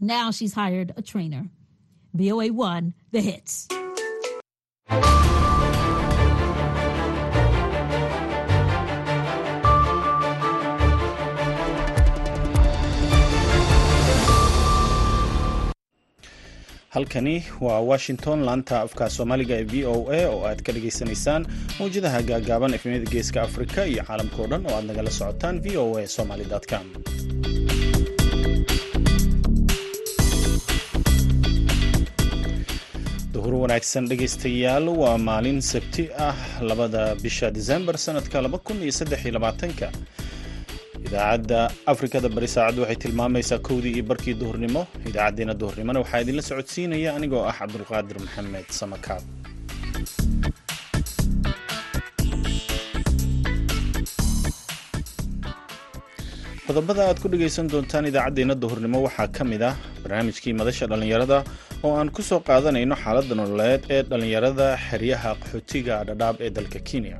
Now she's hired a trainer. VOA1, the hits. halkani waa washington laanta afka soomaaliga ee v o a oo aad ka dhagaysanaysaan mawjadaha gaagaaban efemyada geeska afrika iyo caalamka o dhan oo aad nagala socotaan v o a somaly com wanaagsan dhegaystayaal waa maalin sabti ah labada bisha disembar sanadka ka idaacadda afrikada bari saacaddu waxay tilmaamaysaa kowdii iyo barkii duhurnimo. Idaacaddeenna duhurnimona waxaa idinla socodsiinaya anigoo ah cabdulqaadir maxamed samakaab qodobada aad ku dhegaysan doontaan idaacaddeenna duhurnimo waxaa ka mid ah barnaamijkii madasha dhallinyarada oo aan ku soo qaadanayno xaaladda nololeed ee dhallinyarada xeryaha qaxootiga dhadhaab ee dalka kenya.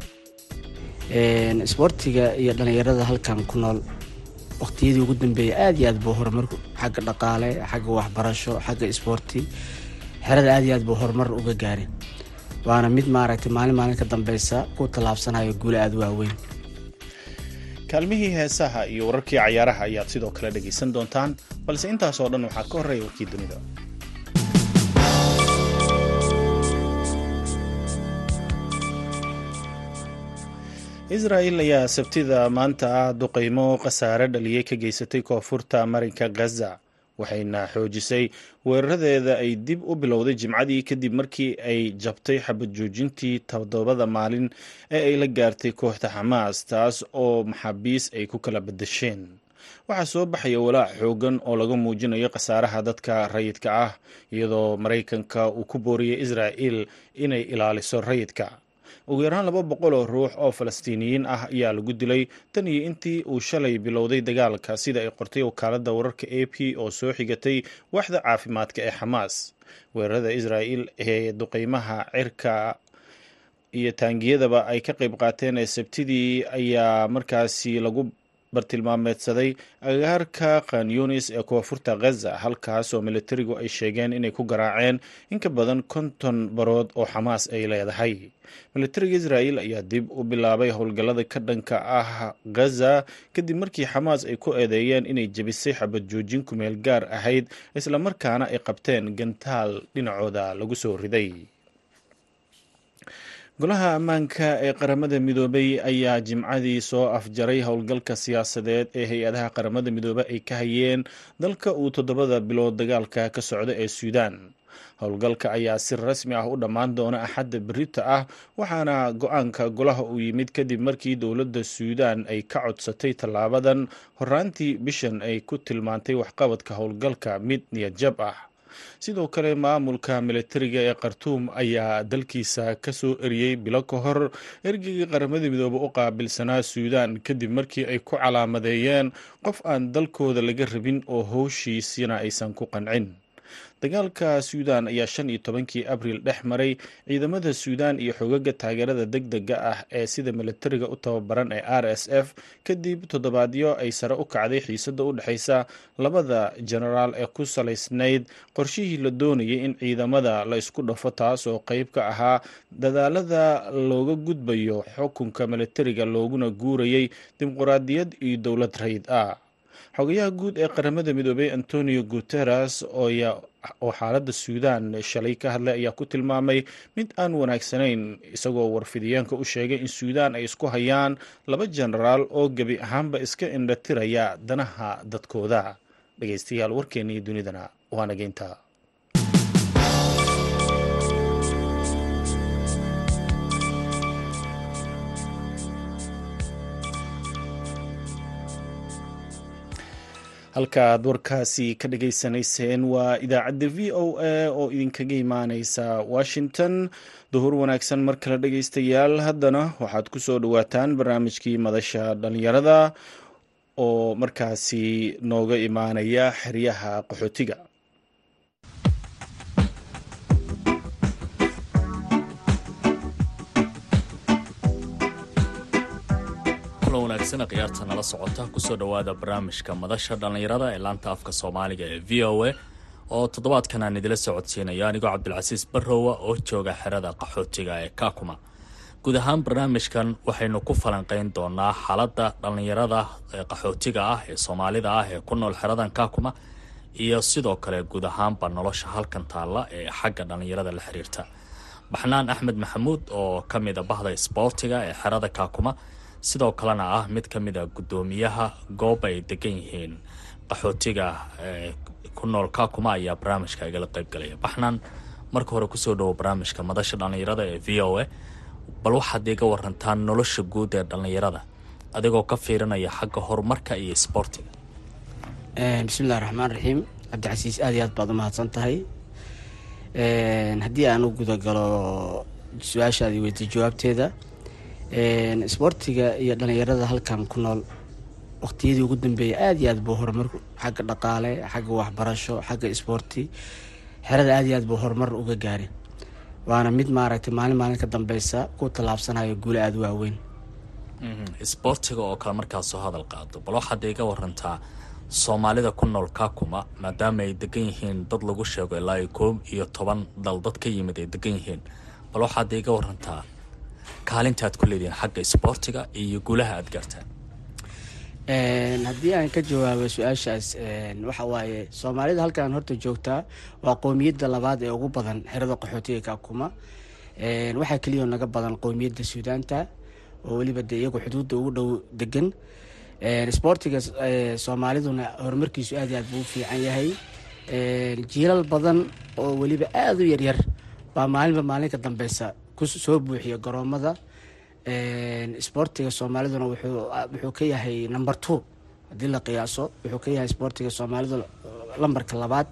Isboortiga iyo dhallinyarada halkan ku nool waqtiyadii ugu dambeeyay aad iyo aad buu horumar xagga dhaqaale xagga waxbarasho xagga isboorti xerada aad iyo aad buu horumar uga gaaray waana mid maaragtay maalin maalin ka dambeysa ku tallaabsanayo guule aada waaweyn kaalmihii heesaha iyo wararkii cayaaraha ayaad sidoo kale dhegaysan doontaan balse intaasoo dhan waxaa ka horreeya warkii dunida. Israel ayaa sabtida maanta ah duqaymo khasaare dhaliyey ka geysatay koonfurta marinka gaza waxayna xoojisay weeraradeeda ay dib u bilowday jimcadii kadib markii ay jabtay xabad joojintii toddobada maalin ee ay la gaartay kooxda xamaas taas oo maxaabiis ay ku kala badasheen waxaa soo baxaya walaac xoogan oo laga muujinayo khasaaraha dadka rayidka ah iyadoo maraykanka uu ku booriyey israa'il inay ilaaliso rayidka ugu yaraan laba boqol oo ruux oo falastiiniyiin ah ayaa lagu dilay tan iyo intii uu shalay bilowday dagaalka sida ay qortay wakaaladda wararka a p oo soo xigatay waaxda caafimaadka ee xamaas. Weerarada israa'il ee duqeymaha cirka iyo taangiyadaba ay ka qayb qaateen ee sabtidii ayaa markaasi lagu bartilmaameedsaday agaarka khanyunis ee koonfurta ghaza halkaas oo militarigu ay sheegeen inay ku garaaceen in ka badan konton barood oo xamaas ay leedahay. Militariga israa'il ayaa dib u bilaabay howlgallada ka dhanka ah ghaza kadib markii xamaas ay ku eedeeyeen inay jebisay xabad joojin kumeel gaar ahayd islamarkaana ay qabteen gantaal dhinacooda lagu soo riday golaha ammaanka ee qaramada midoobay ayaa jimcadii soo afjaray howlgalka siyaasadeed ee hay'adaha qaramada midoobey ay ka hayeen dalka uu toddobada bilood dagaalka ka socda ee suudaan. Howlgalka ayaa si rasmi ah u dhammaan doona axadda berita ah waxaana go'aanka golaha uu yimid kadib markii dowladda suudaan ay ka codsatay tallaabadan. Horaantii bishan ay ku tilmaantay waxqabadka howlgalka mid niyadjab ah sidoo kale maamulka militariga ee khartuum ayaa dalkiisa ka soo eriyey bilo ka hor. Ergeyga qaramada midoobe u qaabilsanaa suudaan kadib markii ay ku calaamadeeyeen qof aan dalkooda laga rabin oo howshiisina aysan ku qancin dagaalka suudaan ayaa shan iyo tobankii abriil dhex maray. Ciidamada suudaan iyo xogaga taageerada deg dega ah ee sida militariga u tababaran ee r s f kadib toddobaadyo ay sare u kacday xiisada u dhexeysa labada jenaraal ee ku salaysnayd. Qorshihii la doonayay in ciidamada la isku dhafo taas oo qeyb ka ahaa dadaalada looga gudbayo xukunka militariga looguna guurayay dimuquraadiyad iyo dowlad rayid ah xogayaha guud ee qaramada midoobey antonio guteres oo xaaladda suudaan shalay ka hadlay ayaa ku tilmaamay mid aan wanaagsanayn isagoo warfidiyeenka u sheegay in suudaan ay isku hayaan laba jenaraal oo gebi ahaanba iska indhatiraya danaha dadkooda. Dhegeystayaal warkeennii dunidana waa halkaaad warkaasi ka dhageysanayseen waa idaacadda v o a oo idinkaga imaaneysa washington. Duhur wanaagsan mar kale dhegeystayaal haddana waxaad ku soo dhawaataan barnaamijkii madasha dhalinyarada oo markaasi nooga imaanaya xeryaha qaxootiga wanaagsan khiyaarta nala socota ku soo dhowaada barnaamijka madasha dhallinyarada ee laanta afka soomaaliga ee v o a oo toddobaadkan aan idila socodsiinayo. Anigoo cabdilcasiis barrowa oo jooga xerada qaxootiga ee kakuma. Guud ahaan barnaamijkan waxaynu ku falanqeyn doonaa xaaladda dhallinyarada ee qaxootiga ah ee soomaalida ah ee ku nool xeradan kakuma iyo sidoo kale guud ahaanba nolosha halkan taalla ee xagga dhallinyarada la xiriirta. Baxnaan axmed maxamuud oo ka mida bahda isboortiga ee xerada kaakuma sidoo kalena ah mid ka mida guddoomiyaha goob ay degan yihiin. Qaxootiga ku nool kaakuma ayaa barnaamijka igala qeybgalaya baxnaan marka hore ku soo dhowo barnaamijka madasha dhallinyarada ee v o a bal waxaad iga warantaa nolosha guud ee dhallinyarada adigoo ka fiirinaya xagga horumarka iyo isboortiga bismillahi raxmaan raxiim cabdicasiis aad iyo aad baad umahadsan tahay. Haddii aan u gudagalo su'aashaadii weydiy jawaabteeda isboortiga iyo dhalinyarada halkan ku nool. Waqtiyadii ugu dambeeyay aada iyo aad buu horumar xagga dhaqaale xagga waxbarasho xagga isboorti xerada aada iyo aad buu horumar uga gaaray waana mid maaragtay maalin maalin ka dambeysa ku tallaabsanayo guule aada waaweyn. Isboortiga oo kale markaa soo hadal qaado bal waxaad iga warantaa soomaalida ku nool kakuma maadaama ay degan yihiin dad lagu sheego ilaa iyo koob iyo toban dal dad ka yimid ay degan yihiin. Bal waxaad iga warantaa kaalinta aad ku leedihiin xagga isboortiga iyo guulaha aad gaartaan. Haddii aan ka jawaabo su'aashaas waxa waaye soomaalida halkan horta joogtaa waa qowmiyadda labaad ee ugu badan xerada qaxootiga kakuma. Waxaa keliya naga badan qowmiyadda suudaanta oo weliba dee iyagu xuduudda ugu dhow degan isboortiga soomaaliduna horumarkiisu aad aad buu fiican yahay. Jiilal badan oo weliba aada u yaryar baa maalinba maalin ka dambeysa ku soo buuxiya garoomada isboortiga soomaaliduna wuxuu ka yahay number two. Haddii la qiyaaso wuxuu ka yahay isboortiga soomaalida lambarka labaad.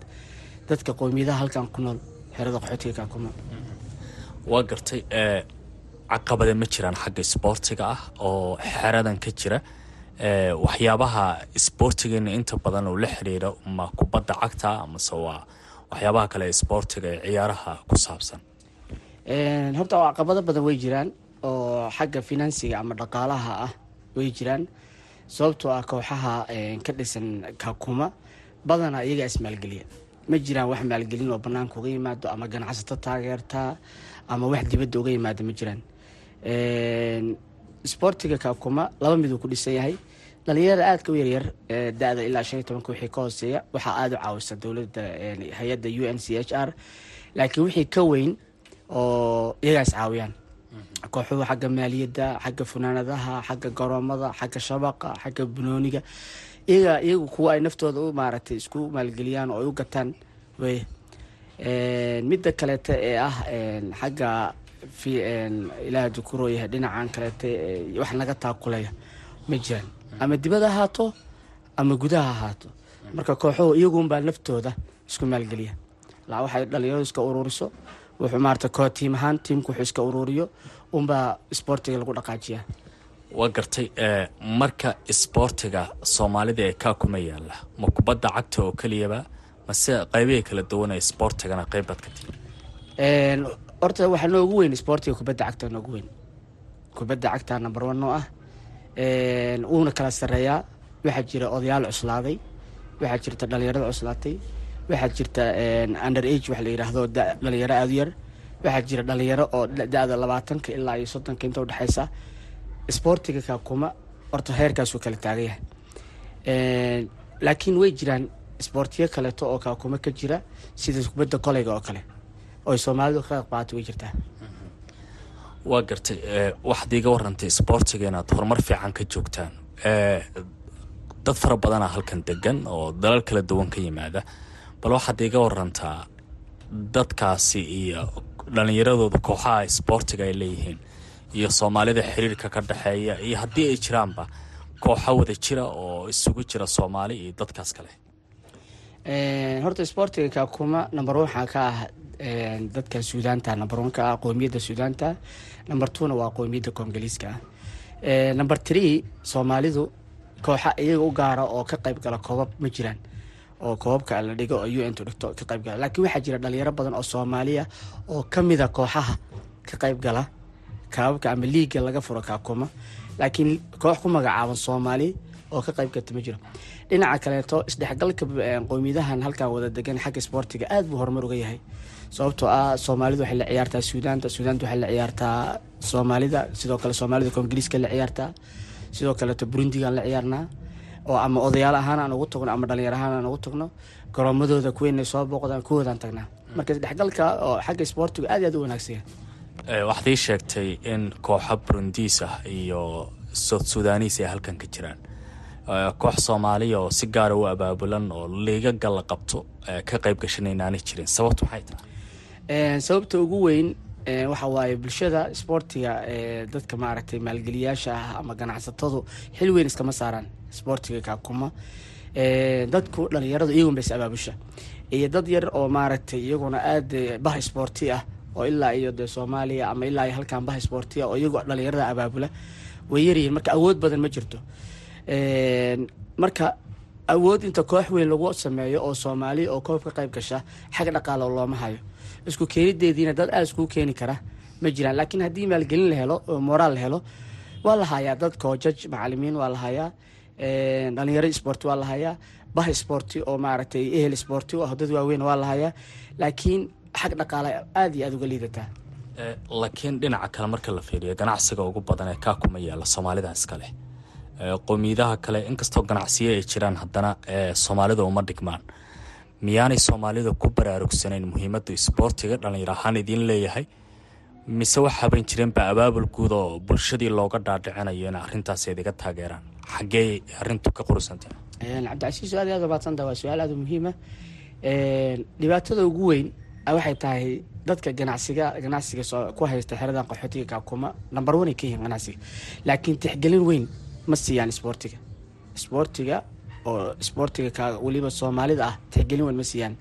Dadka qowmiyadaha halkan ku nool xerada qaxootiga kaakuma waa gartay caqabade ma jiraan xagga isboortiga ah oo xeradan ka jira. Waxyaabaha isboortigeena inta badan uu la xiriiro ma kubadda cagta amase waa waxyaabaha kale isboortiga ee ciyaaraha ku saabsan horta caqabado badan way jiraan oo xagga finansiga ama dhaqaalaha ah way jiraan sababtoo ah kooxaha ka dhisan kakuma badanaa iyagaa ismaalgeliya ma jiraan wax maalgelin oo banaanka uga yimaado ama ganacsato taageerta ama wax dibadda uga yimaado ma jiraan. Isboortiga kakuma laba miduu ku dhisan yahay. Dhalinyarada aadka u yaryar da-da ilaa shan iyo tobanka wixii ka hooseeya waxaa aada u caawisa dowladda hay'adda u n c h r. Laakiin wixii ka weyn oo iyagaa is caawiyaan. Kooxuhu xagga maaliyadda xagga funaanadaha xagga garoomada xagga shabaqa xagga bunooniga iyaga iyagu kuwa ay naftooda u maaragtay isku maalgeliyaan oo ay u gataan wey midda kaleete ee ah xagga ilaah dukuroo yahay dhinacan kaleete wax naga taakulaya. Ma jiraan. Ama dibada ahaato ama gudaha ahaato. Marka kooxuhu iyagunbaa naftooda isku maalgeliya. La waxay dhalinyaradu iska ururiso wuxuu maarata koo tiim ahaan tiimku wuxuu iska ururiyo unbaa isboortiga lagu dhaqaajiyaa. Waa gartay marka isboortiga soomaalida ee kaa kuma yaalla ma kubadda cagta oo keliyaba mase qeybihi kala duwan ee isboortigana qeybaad ka tihi horta waxaa noogu weyn isboortiga kubadda cagta noogu weyn. Kubadda cagta number one oo ah. Wuuna kala sareeyaa waxaa jira odayaal cuslaaday. Waxaa jirta dhalinyarada cuslaatay waxaa jirta under age wax la yidhaahdo dhalinyaro aada u yar. Waxaa jira dhalinyaro oo da-da labaatanka ilaa iyo soddonka inta udhexeysa isboortiga kaakuma horta heerkaasuu kala taagan yahay. Laakiin way jiraan isboortiyo kaleeto oo kaakuma ka jira sida kubadda koleyga oo kale. Ooy soomaalidu ka qayb qaata way jirtaa. Waa gartay waxaad iiga warantay isboortiga inaad horumar fiican ka joogtaan. Dad fara badanaa halkan degan oo dalal kala duwan ka yimaada bal waxaad iiga warantaa dadkaasi iyo dhalinyaradooda kooxaha isboortiga ay leeyihiin iyo soomaalida xiriirka ka dhexeeya iyo haddii ay jiraanba kooxo wada jira oo isugu jira soomaali iyo dadkaas kale. Horta isboortiga kaakuma number waxaa ka ah dadka suudaanta number one ka ah qoomiyadda suudaanta number twona waa qoomiyadda koongaliiska ah number three soomaalidu kooxa iyaga u gaara oo ka qayb gala koobab ma jiraan oo koobabka la dhigo oo u n tu dhigto ka qayb gala. Laakiin waxaa jira dhalinyaro badan oo soomaaliya oo kamida kooxaha ka qayb gala kaababka ama liiga laga furo kaakuma laakiin koox ku magacaaban soomaali oo ka qayb karta ma jiro. Dhinaca kaleeto isdhexgalka qowmiyadahan halkan wada degan xagga isboortiga aad buu horumar uga yahay. Sababtoo ah soomaalidu waxay la ciyaartaa suudaanta suudaanta waxay la ciyaartaa soomaalida sidoo kale soomaalida koongiriiska la ciyaartaa sidoo kaleeto burundigaan la ciyaarnaa oo ama odayaal ahaan aan ugu tagno ama dhalinyar ahaan aan ugu tagno garoomadooda kuweynay soo booqdaan kuwoodaan tagnaa. Marka isdhexgalka oo xagga isboortiga aad iyo aad u wanaagsan yahay. Waxaad ii sheegtay in kooxa burundiis ah iyo south sudanis ay halkan ka jiraan. Koox soomaaliya oo si gaara u abaabulan oo liigaga la qabto ka qayb gashanaynaanay jirin. Sababtu maxay tahay? Sababta ugu weyn waxa waaye bulshada isboortiga dadka maaragtay maalgeliyaasha ah ama ganacsatadu xil weyn iskama saaraan isboortiga kaakuma dadku dhalinyaradu iyagun bas abaabusha. Iyo dad yar oo maaragtay iyaguna aada bah isboorti ah oo ilaa iyo dee soomaaliya ama ilaa iyo halkan bah isboorti ah oo iyagu dhalinyarada abaabula way yaryihiin marka awood badan ma jirto. Marka awood inta koox weyn lagu sameeyo oo soomaaliya oo koob ka qayb gasha xag dhaqaalo looma hayo. Isku keenideediina dad aada iskugu keeni kara ma jiraan. Laakiin haddii maalgelin la helo oo moraal la helo waa la hayaa dad koojaj macalimiin waa la hayaa dhalinyaro sport waa la hayaa bah sporti oo maaragtay ehel sporti ah dad waaweyn waa la hayaa laakiin xag dhaqaala aada iyo aada uga liidataa laakiin dhinaca kale marka la fiiriyo ganacsiga ugu badan ee kaa kuma yaalla soomaalida iskale qowmiyadaha kale inkastoo ganacsiyo ay jiraan haddana soomaalida uma dhigmaan. Miyaanay soomaalida ku baraarugsanayn muhiimadda isboortiga dhalinyar ahaan idiin leeyahay? Mise waxaaban jireenba abaabul guud oo bulshadii looga dhaadhicinayo in arrintaas idiga taageeraan xaggee arrintu ka qurusantahy cabdicasiis aad aad ubaadsantaa waa su'aal aada u muhiima dhibaatada ugu weyn waxay tahay dadka ganacsiga ganacsiga ku haysta xeradan qaxootiga kaakuma number one ay ka yihiin ganacsiga laakiin tixgelin weyn ma siiyaan isboortiga isboortiga oo isboortiga weliba soomaalida ah tixgelin weyn ma siiyaan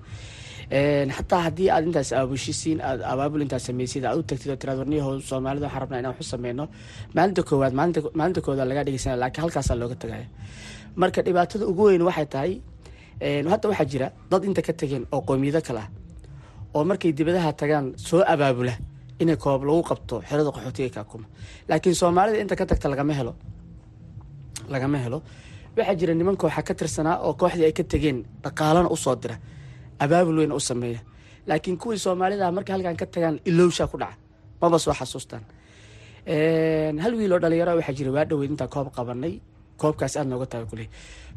xataa haddii aad intaas aabushisiin aad abaabul intaas sameysid aad u tagtid oo tiraad warniyaho soomaalida waxaan rabnaa inaan waxu sameyno maalinta koowaad maalinta koowaad lagaa dhegeysanaya laakiin halkaasaa looga tagaya marka dhibaatada ugu weyn waxay tahay hadda waxaa jira dad inta ka tageen oo qoomiyado kale ah oo markay dibadaha tagaan soo abaabula inay koob lagu qabto xerada qaxootiga kaakuma laakiin soomaalida inta ka tagta lagama helo lagama helo. Waxaa jira niman kooxa ka tirsanaa oo kooxdii ay ka tegeen dhaqaalana u soo dira abaabul weyna u sameeya. Laakiin kuwii soomaalida markay halkan ka tagaan ilowshaa ku dhaca. Maba soo xasuustaan. Hal wiil oo dhalinyaro waxaa jira waa dhaweyd intaa koob qabanay koobkaas aad nooga taga kuley.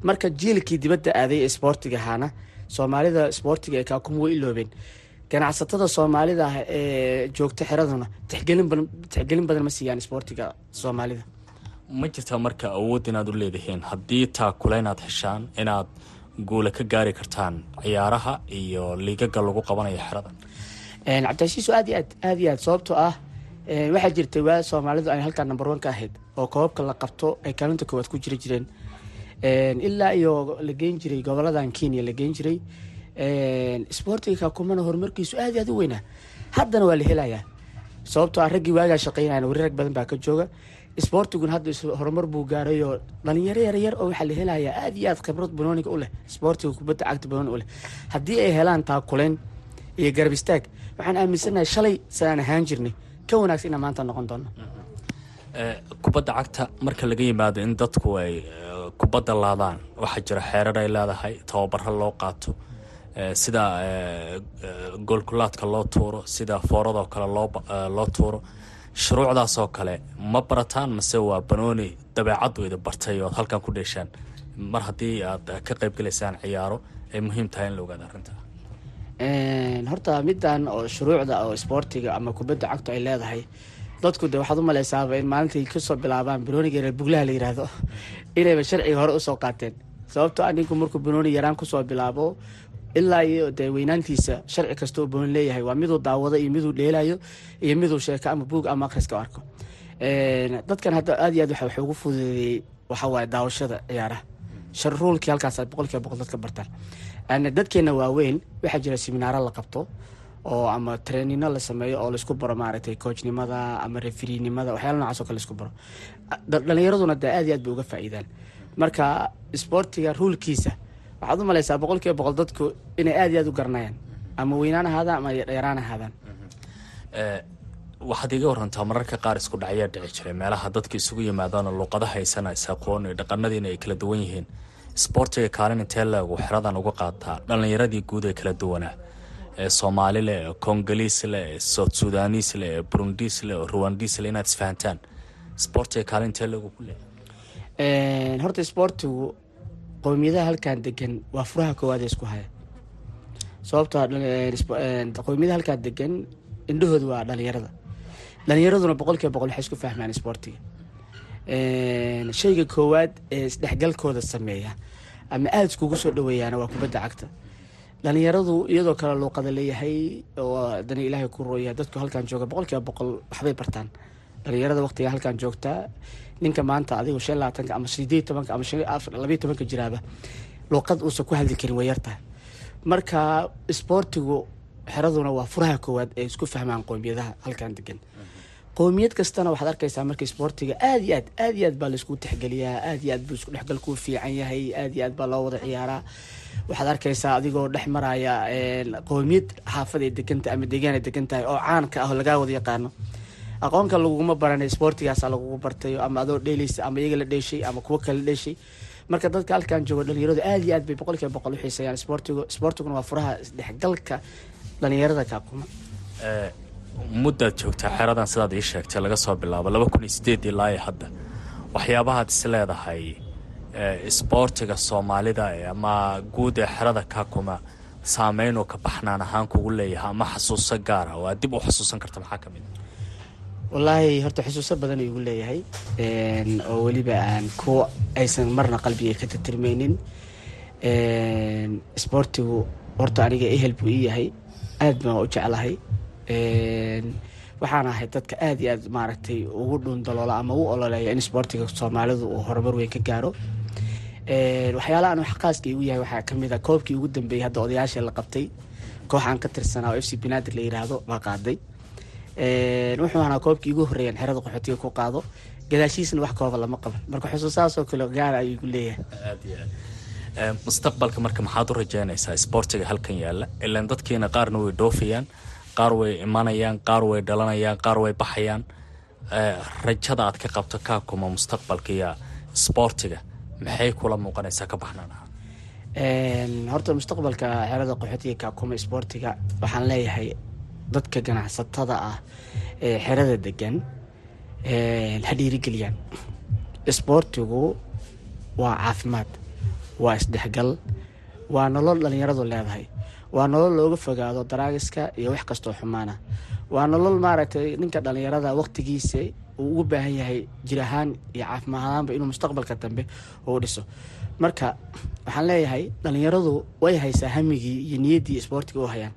Marka jiilkii dibadda aaday ee isboortiga ahaana soomaalida isboortiga ee kaakuma way iloobeen. Ganacsatada soomaalida ah ee joogta xeraduna tixgelin badan ma siiyaan isboortiga soomaalida. Ma jirtaa marka awood inaad u leedihiin haddii taakula inaad heshaan inaad guula ka gaari kartaan ciyaaraha iyo liigaga lagu qabanayo xerada cabdicasiiso aad aad aad iyo aad sababtoo ah waxaa jirtay waa soomaalidu ay halkaa number one ka ahayd oo koobabka la qabto ay kaalinta koowaad ku jiri jireen. Ilaa iyo la geyn jiray goboladan kenya la geyn jiray. Isboortiga kaakumana horumarkiisu aad aad u weynaa. Haddana waa la helayaa. Sababtoo ah raggii waagaa shaqeynayan wari rag badan baa ka jooga isboortiguna hadda horumar buu gaaray oo dhalinyaro yaryar oo waxaa la helayaa aad iyo aad khibrad banooniga u leh isboortiga kubadda cagta banooni u leh. Haddii ay helaan taakuleyn iyo garab istaag waxaan aaminsanahay shalay sidaan ahaan jirnay. Ka wanaagsan inaan maanta noqon doono. Kubadda cagta marka laga yimaado in dadku ay kubadda laadaan waxaa jira xeerar ay leedahay tababaro loo qaato. Sida goolkulaadka loo tuuro sida fooradoo kale loo tuuro shuruucdaasoo kale ma barataan mase waa banooni dabeecaddu idi bartay ood halkan ku dheeshaan. Mar haddii aad ka qayb galaysaan ciyaaro ay muhiim tahay in la ogaado arrinta. Horta midan oo shuruucda oo isboortiga ama kubadda cagtu ay leedahay dadku de waxaad u maleysaaba in maalintai ka soo bilaabaan banooniga reer buglaha la yiraahdo. Inayba sharciga hore u soo qaateen. Sababto a ninku markuu banooni yaraan ku soo bilaabo ilaa iyo dee weynaantiisa sharci kasta oo banooni leeyahay. Waa miduu daawado iyo miduu dheelayo iyo miduu sheeko ama buug ama akhriska u arko. Dadkan hadda aad iyo aad wax ugu fududeeyey waxawaaye daawashada ciyaaraha. Sharuulkii halkaas boqol boqol dadka bartaan. Dadkeena waaweyn waxaa jira siminaaro la qabto oo ama treenino la sameeyo oo la isku baro maaragtay coachnimada ama referinimada waxyaala nocaas kale la isku baro. Dhalinyaraduna dee aad iyo aad bay uga faa'iidaan. Marka isboortiga ruulkiisa waxaad u maleysaa boqol kiiba boqol dadku inay aad iyo aad u garanayaan ama weynaan ahaadaan ama yaraan ahaadaan waxaad iga warantaa mararka qaar isku dhacyaa dhici jiray. Meelaha dadka isugu yimaadaanoo luuqada haysana is aqoon iyo dhaqanadiina ay kala duwan yihiin. Isboortiga kaalin intee leegu xeradan uga qaataa. Dhallinyaradii guud ee kala duwanaa. Ee soomaali leh ee kongoliis leh ee south sudanis leh ee burundis leh oo ruwandis leh inaad isfahantaan. Isboortiga kaalin intee leegu ku leeyahay. Horta isboortigu qowmiyadaha halkan degan waa furaha koowaad isku haya. Sababtoo qowmiyadaha halkan degan indhahooda waa dhalinyarada dhalinyaraduna boqol kiiba boqol waxay isku fahmaan isboortiga. Shayga koowaad ee isdhexgalkooda sameeya ama aada iskugu soo dhaweeyaana waa kubadda cagta. Dhalinyaradu iyadoo kale luuqada leeyahay oo dani ilaahay ku rooya dadku halkan jooga boqol kiiba boqol waxbay bartaan. Dhalinyarada waqtiga halkan joogtaa ninka maanta adigu shan ama sideed tobanka ama labayo tobanka jiraaba luuqad uusan ku hadli karin way marka isboortigu xeraduna waa furaha koowaad ee isku fahmaan qowmiyadaha halkan degan qowmiyad kastana waxaad arkaysaa marka isboortiga aad iyo aad aad iyo aad baa la isku texgeliyaa aad iyo aad buu isku dhexgalkuu fiican yahay aad iyo aad baa loo wada ciyaaraa. Waxaad arkaysaa adigoo dhex maraya qowmiyad xaafad ay degan tahay ama deegaan ay degan oo caanka ah oo lagaa wada yaqaano aqoonka laguguma baranay isboortigaasa lagugu bartay ama adoo dheeleysa ama iyaga la dheeshay ama kuwo kale dheeshay. Marka dadka halkan joogo dhalinyaradu aad iyo aad bay boqol boqol u xiiseeyaan. Isboortigu isboortiguna waa furaha isdhexgalka dhalinyarada kaakuma muddaad joogtaa xeradan sidaad ii sheegtay laga soo bilaabo laba kun iyo sideed ilaa iyo hadda waxyaabahaad is leedahay isboortiga soomaalida ama guud ee xerada kaakuma saameynuu ka baxnaan ahaan kugu leeyahay ama xasuuso gaara oo aad dib u xasuusan karta maxaa ka mid wallaahi horta xusuuso badan igu leeyahay. Oo weliba aan kuwa aysan marna qalbiga ka tatirmeynin isboortigu horta aniga ehel buu ii yahay. Aad baan u jeclahay. Waxaan ahay dadka aad iyo aad maaragtay ugu dhundaloola ama u ololeeya in isboortiga soomaalidu uu horumar weyn ka gaaro. Waxyaalaha aan xaqaaska igu yahay waxaa ka mid a koobkii ugu dambeeyay hadda odayaashii la qabtay. Kooxaan ka tirsanaa oo f c binadir la yiraahdo baa qaaday wuxuu ahaa koobkii igu horreeyaan xerada qaxootiga ku qaado. Gadaashiisna wax kooba lama qaban. Marka xusuusahaasoo kale gaara ayuu igu leeyahay. Mustaqbalka marka maxaad u rajeynaysaa isboortiga halkan yaalla? Ilaan dadkiina qaarna way dhoofayaan qaar way imanayaan qaar way dhalanayaan qaar way baxayaan. Rajada aad ka qabto kaakuma mustaqbalka iyo isboortiga maxay kula muuqanaysaa ka baxnaan ahaa horta mustaqbalka xerada qaxootiga kaakuma isboortiga waxaan leeyahay dadka ganacsatada ah ee xerada degan ha dhiirigeliyaan. Isboortigu waa caafimaad waa isdhexgal waa nolol dhalinyaradu leedahay waa nolol looga fogaado daraagiska iyo wax kastoo xumaana. Waa nolol maaragtay ninka dhalinyarada waqtigiisa uu ugu baahan yahay jir ahaan iyo caafimaad ahaanba inuu mustaqbalka dambe uu dhiso. Marka waxaan leeyahay dhalinyaradu way haysaa hamigii iyo niyaddii isboortiga u hayaan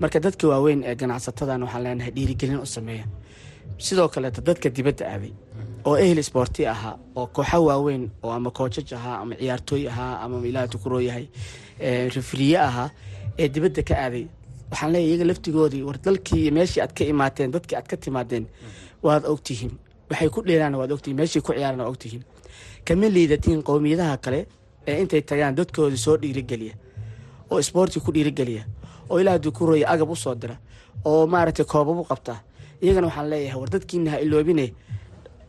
marka dadka waaweyn ee ganacsatadan waxaan leenahay dhiirigelin u sameeya. Sidoo kaleeto dadka dibadda aaday oo ehel isboorti ahaa oo kooxo waaweyn oo ama koojaj ahaa ama ciyaartooy ahaa ama ilaah tukuroo yahay rifriye ahaa ee dibadda ka aaday waxaan leeyahy iyaga laftigoodii war dalkii meeshii aad ka imaateen dadkii aad ka timaadeen waad ogtihiin waxay ku dheelaan waad ogtihiin meeshii ku ciyaaraan waad ogtihiin kama liidatiin qowmiyadaha kale ee intay tagaan dadkoodii soo dhiirigeliya oo isboorti ku dhiirigeliya oo ilaah dukurooya agab u soo dira oo maaragtay u qabta. Iyagana waxaan leeyahay war dadkiina ha iloobine.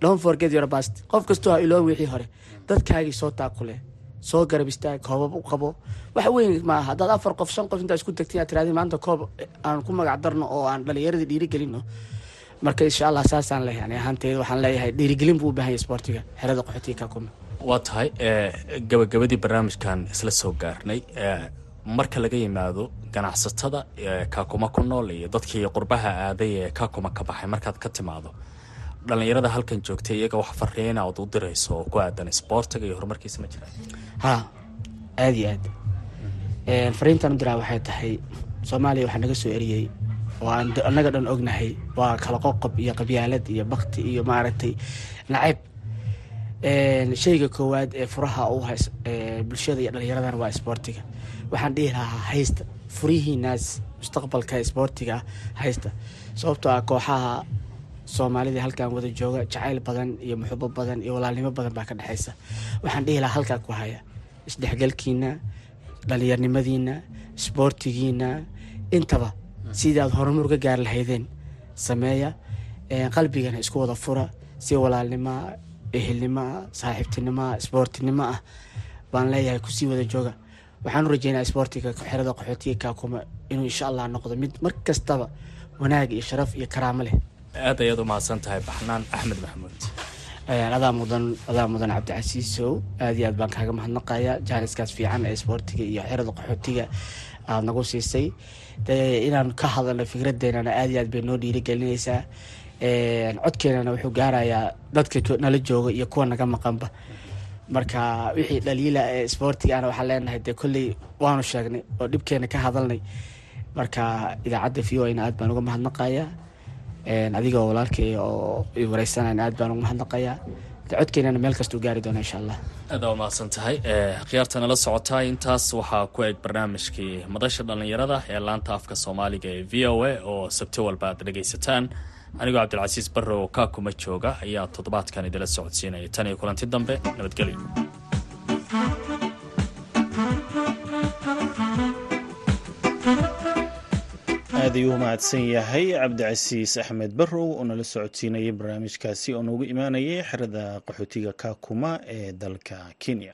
Don't forget your past. Qof kastoo ha iloobi wixii hore. Dadkaagii soo taakule soo garab istaag koobab u qabo. Wax weyn maaha haddaad afar qof shan qof intaa isku tagtiin aad tirahdeen maanta koob aan ku magac darno oo aan dhalinyaradii dhiirigelino. Marka insha allah saasaan leeyahay. Ani ahaanteeda waxaan leeyahay dhiirigelin buu u baahan yahay isboortiga xerada qaxootiga kaakuma waa tahay gabagabadii barnaamijkan isla soo gaarnay marka laga yimaado ganacsatada kaakuma ku nool iyo dadkii qurbaha aaday ee kaakuma ka baxay markaad ka timaado dhalinyarada halkan joogtay iyaga wax fariina ood u dirayso oo ku aadan isboortiga iyo horumarkiisa ma jiraan ha aada iyo aad. Fariintan u diraa waxay tahay soomaaliya waxaa naga soo eriyey oo aan annaga dhan ognahay waa kala qoqob iyo qabyaalad iyo bakti iyo maaragtay nacayb shayga koowaad ee furaha u bulshada iyo dhalinyaradan waa isboortiga waxaan dhihi lahaa haysta furihiinaas mustaqbalka isboortiga haysta. Sababtoo ah kooxaha soomaalida halkan wada jooga jacayl badan iyo muxubo badan iyo walaalnimo badan baa ka dhexeysa waxaan dhihi lahaa halkaa ku haya isdhexgalkiina dhalinyarnimadiina isboortigiina intaba sidii aad horumar uga gaari lahaydeen sameeya qalbigana isku wada fura si walaalnimoa ehelnimoa saaxiibtinimoa isboortinimo ah baan leeyahay ku sii wada jooga waxaan u rajeynaya isboortiga xerada qaxootiga kaakuma inuu insha allah noqdo mid mar kastaba wanaag iyo sharaf iyo karaamo leh. Aad ayaad umahadsan tahay baxnaan axmed maxamuud. Adaa mudan adaa mudan cabdicasiisow. Aad iyo aad baan kaaga mahadnaqaya jaaniskaas fiican ee isboortiga iyo xerada qaxootiga aada nagu siisay. Inaan ka hadalno fikradeenana aad iyo aad bay noo dhiirigelinaysaa. Codkeenana wuxuu gaarayaa dadka nala jooga iyo kuwa naga maqanba marka wixii dhaliila ee isboortigana waxaan leenahay dee kolley waanu sheegnay oo dhibkeena ka hadalnay. Marka idaacadda v o na aad baan uga mahadnaqaya adigoo walaalkay oo wareysanayna aad baan uga mahadnaqayaa. Codkeenana meel kastuu gaari doona insha allah aada umahadsan tahay. Khiyaarta nala socotaa. Intaas waxaa ku eg barnaamijkii madasha dhallinyarada ee laanta afka soomaaliga ee v o a oo sabti walba aad dhegaysataan anigoo cabdilcasiis barrow kaakuma jooga ayaa toddobaadkan idila socodsiinaya. Tan iyo kulanti dambe nabadgelyo aad ayuu umahadsan yahay cabdicasiis axmed barrow oo nala socodsiinayay barnaamijkaasi oo noogu imaanayay xerada qaxootiga kaakuma ee dalka kenya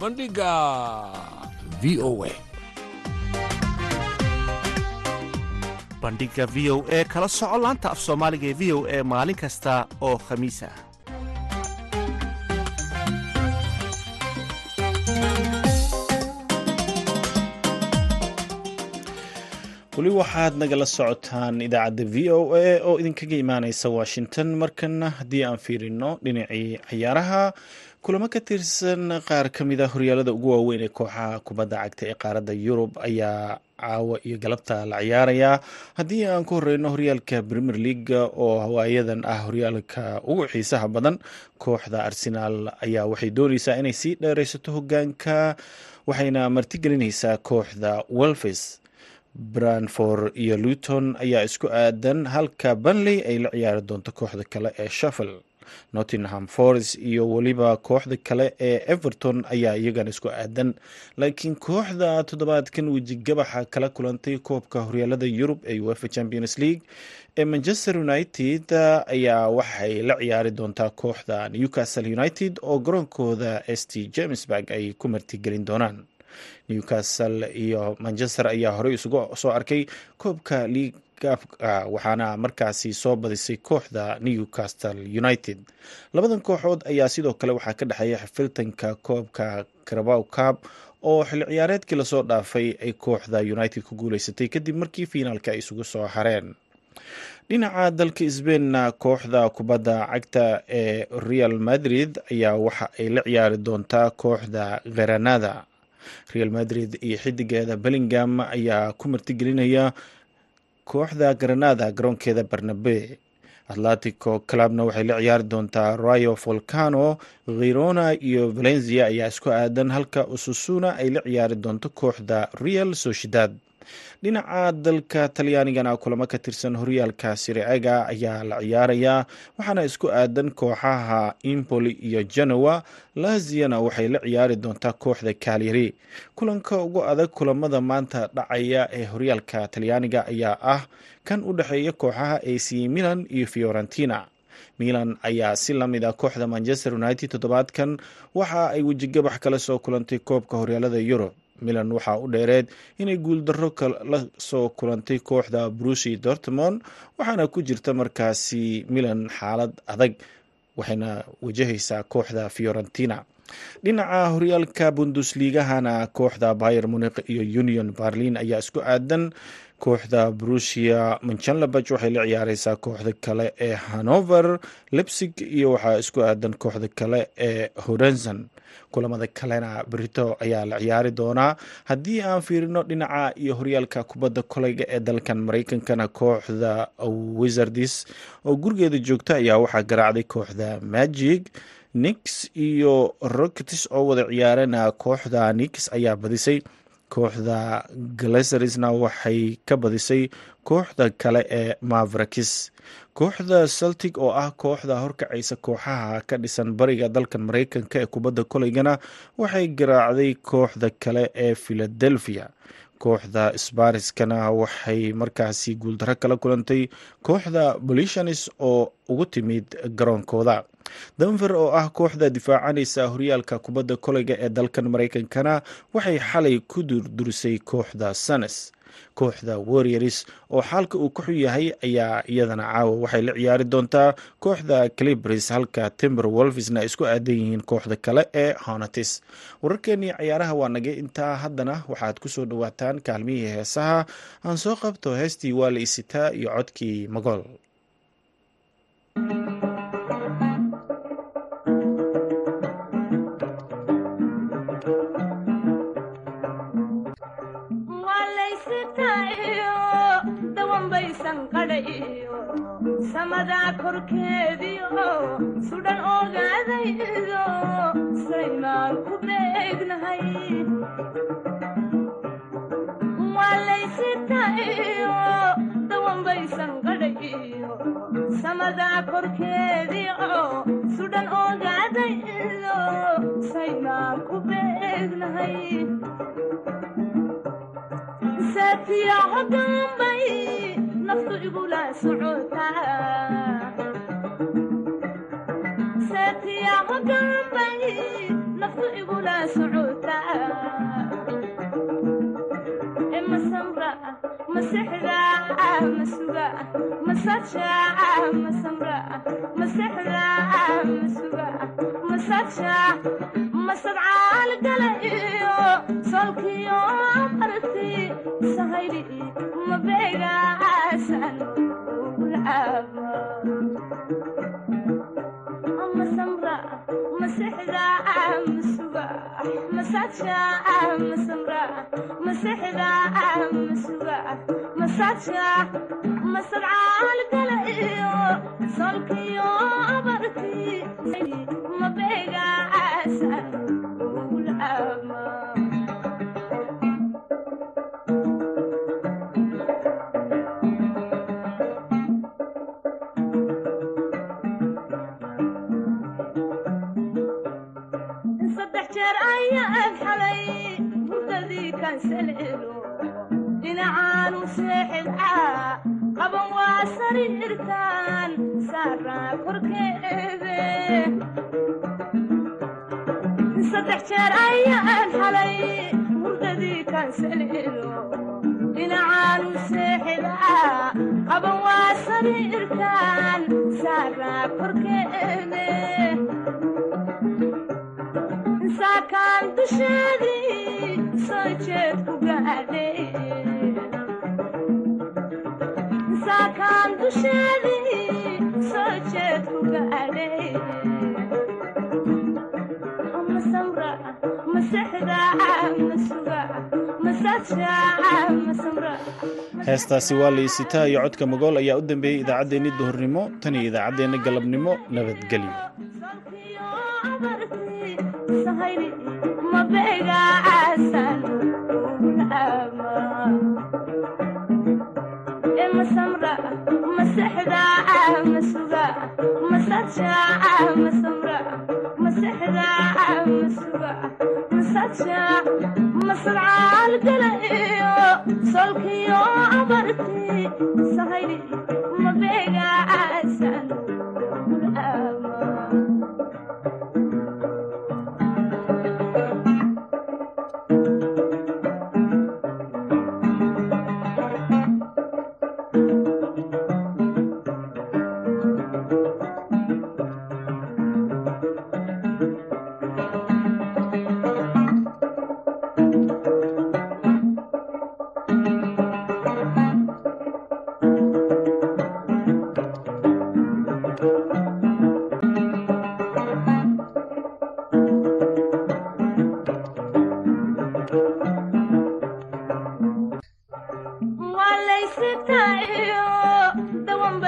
bandhigga v o a. Bandhiga v o e kala soco laanta af soomaaliga ee v o e maalin kasta oo khamiis ah weli waxaad nagala socotaan idaacadda v o a oo idinkaga imaaneysa washington. Markana haddii aan fiirino dhinacii ciyaaraha kulamo ka tirsan qaar ka mid a horyaalada ugu waaweyn ee kooxaha kubadda cagta ee qaaradda yurub ayaa caawa iyo galabta la ciyaarayaa haddii aan ku horeyno horyaalka premier leaga oo hawaayadan ah horyaalka ugu xiisaha badan kooxda arsenaal ayaa waxay dooneysaa inay sii dheereysato hogaanka waxayna martigelineysaa kooxda welfes branford iyo luton ayaa isku aadan halka banley ay la ciyaari doonto kooxda kale ee shafel nottingham forest iyo weliba kooxda kale ee everton ayaa iyagana isku aadan. Laakiin kooxda toddobaadkan wejigabaxa kala kulantay koobka horyaalada yurub ee uefa champions league ee manchester united ayaa waxay la ciyaari doontaa kooxda newcastle united oo garoonkooda st. Jamesburg ay ku martigelin doonaan. Newcastle iyo manchester ayaa horey isugu soo arkay koobka league waxaana markaasi soo badisay kooxda newcastle united. Labadan kooxood ayaa sidoo kale waxaa ka dhexeeya xifiltanka koobka carabow cab oo xilli ciyaareedkii la soo dhaafay ay kooxda united ku guuleysatay kadib markii fiinaalka ay isugu soo hareen. Dhinaca dalka sbainna kooxda kubadda cagta ee real madrid ayaa waxa ay la ciyaari doontaa kooxda granada. Real madrid iyo xidigeeda bellingham ayaa ku martigelinaya kooxda granada garoonkeeda barnabe atletico clubna waxay la ciyaari doontaa rayo volcano khirona iyo valencia ayaa isku aadan halka ususuna ay la ciyaari doonto kooxda real sociedad dhinaca dalka talyaanigana kulamo ka tirsan horyaalka siriaga ayaa la ciyaarayaa waxaana isku aadan kooxaha impoli iyo genoa. Laziana waxay la ciyaari doontaa kooxda kalyari kulanka ugu adag kulamada maanta dhacaya ee horyaalka talyaaniga ayaa ah kan u dhexeeya kooxaha ac milan iyo fiorentina. Milan ayaa si la mid ah kooxda manchester united toddobaadkan waxa ay wejigabax kala soo kulantay koobka horyaalada yurub milan waxaa u dheereed inay guuldarro la soo kulantay kooxda brusi dortmond waxaana ku jirta markaasi milan xaalad adag waxayna wajahaysaa kooxda fiorentina. Dhinaca horyaalka bundusliigahana kooxda bayer muniq iyo union berlin ayaa isku aadan. Kooxda brusia manchanlabaj waxay la ciyaareysaa kooxda kale ee hanover lebsig iyo waxaa isku aadan kooxda kale ee horenson kulamada kalena berito ayaa la ciyaari doonaa. Haddii aan fiirino dhinaca iyo horyaalka kubadda koleyga ee dalkan mareykankana kooxda wizards oo gurigeeda joogta ayaa waxaa garaacday kooxda magic. Nix iyo rockets oo wada ciyaarana kooxda nix ayaa badisay kooxda galeserisna waxay ka badisay kooxda kale ee mavrakis kooxda celtic oo ah kooxda horkacaysa kooxaha ka dhisan bariga dalkan mareykanka ee kubadda koleygana waxay garaacday kooxda kale ee philadelphia. Kooxda sbariskana waxay markaasi guuldaro kala kulantay kooxda bolitionis oo ugu timid garoonkooda denver oo ah kooxda difaacanaysa horyaalka kubadda koleyga ee dalkan mareykankana waxay xalay ku durdurisay kooxda sanes kooxda warriors oo xaalka uu ku xun yahay ayaa iyadana caawa waxay la ciyaari doontaa kooxda calibris halka timber wolfisna isku aadan yihiin kooxda kale ee honatis wararkeenii ciyaaraha waa nagay intaa haddana waxaad ku soo dhawaataan kaalmihii heesaha. Aan soo qabto heestii waa la isitaa iyo codkii magool samadaa korkeediio sudhan ogaadaydo saymaan ku beegnahay waalaysitaiyo dawanbaysan qadhayiyo samadaa korkeediio sudhan ogaadaydo saymaan ku beegnahay saatiyaco dambay naftu igula socotaa masexda masuga masaja masamra masexda masuga masaja masadcaal gala iyo solkiyo marti sahayli mabeegaasan ugulcaaba masamra masuga masaja masamra masexda masuga masaja masadcaal gala iyo solkiyo marti dhinacaanu seexidcaa qaban waa sariirtaan saaraa korkeede saddex jeer ayaan xalay hurdadii kaansalelo dhinacaanu seexidcaa qaban waa sariirtaan saaraa korkeede saakaan dusheedii heestaasi waa la isitaa iyo codka magool ayaa u dambeeyey idaacaddeenni duhurnimo tan iyo idaacaddeenna galabnimo nabadgelyo sahayli mabeegaasan e masamra masexda masuga masaja masamra masexda masuga masaja masadcaal gala iyo solkiyo abarti mabeegaa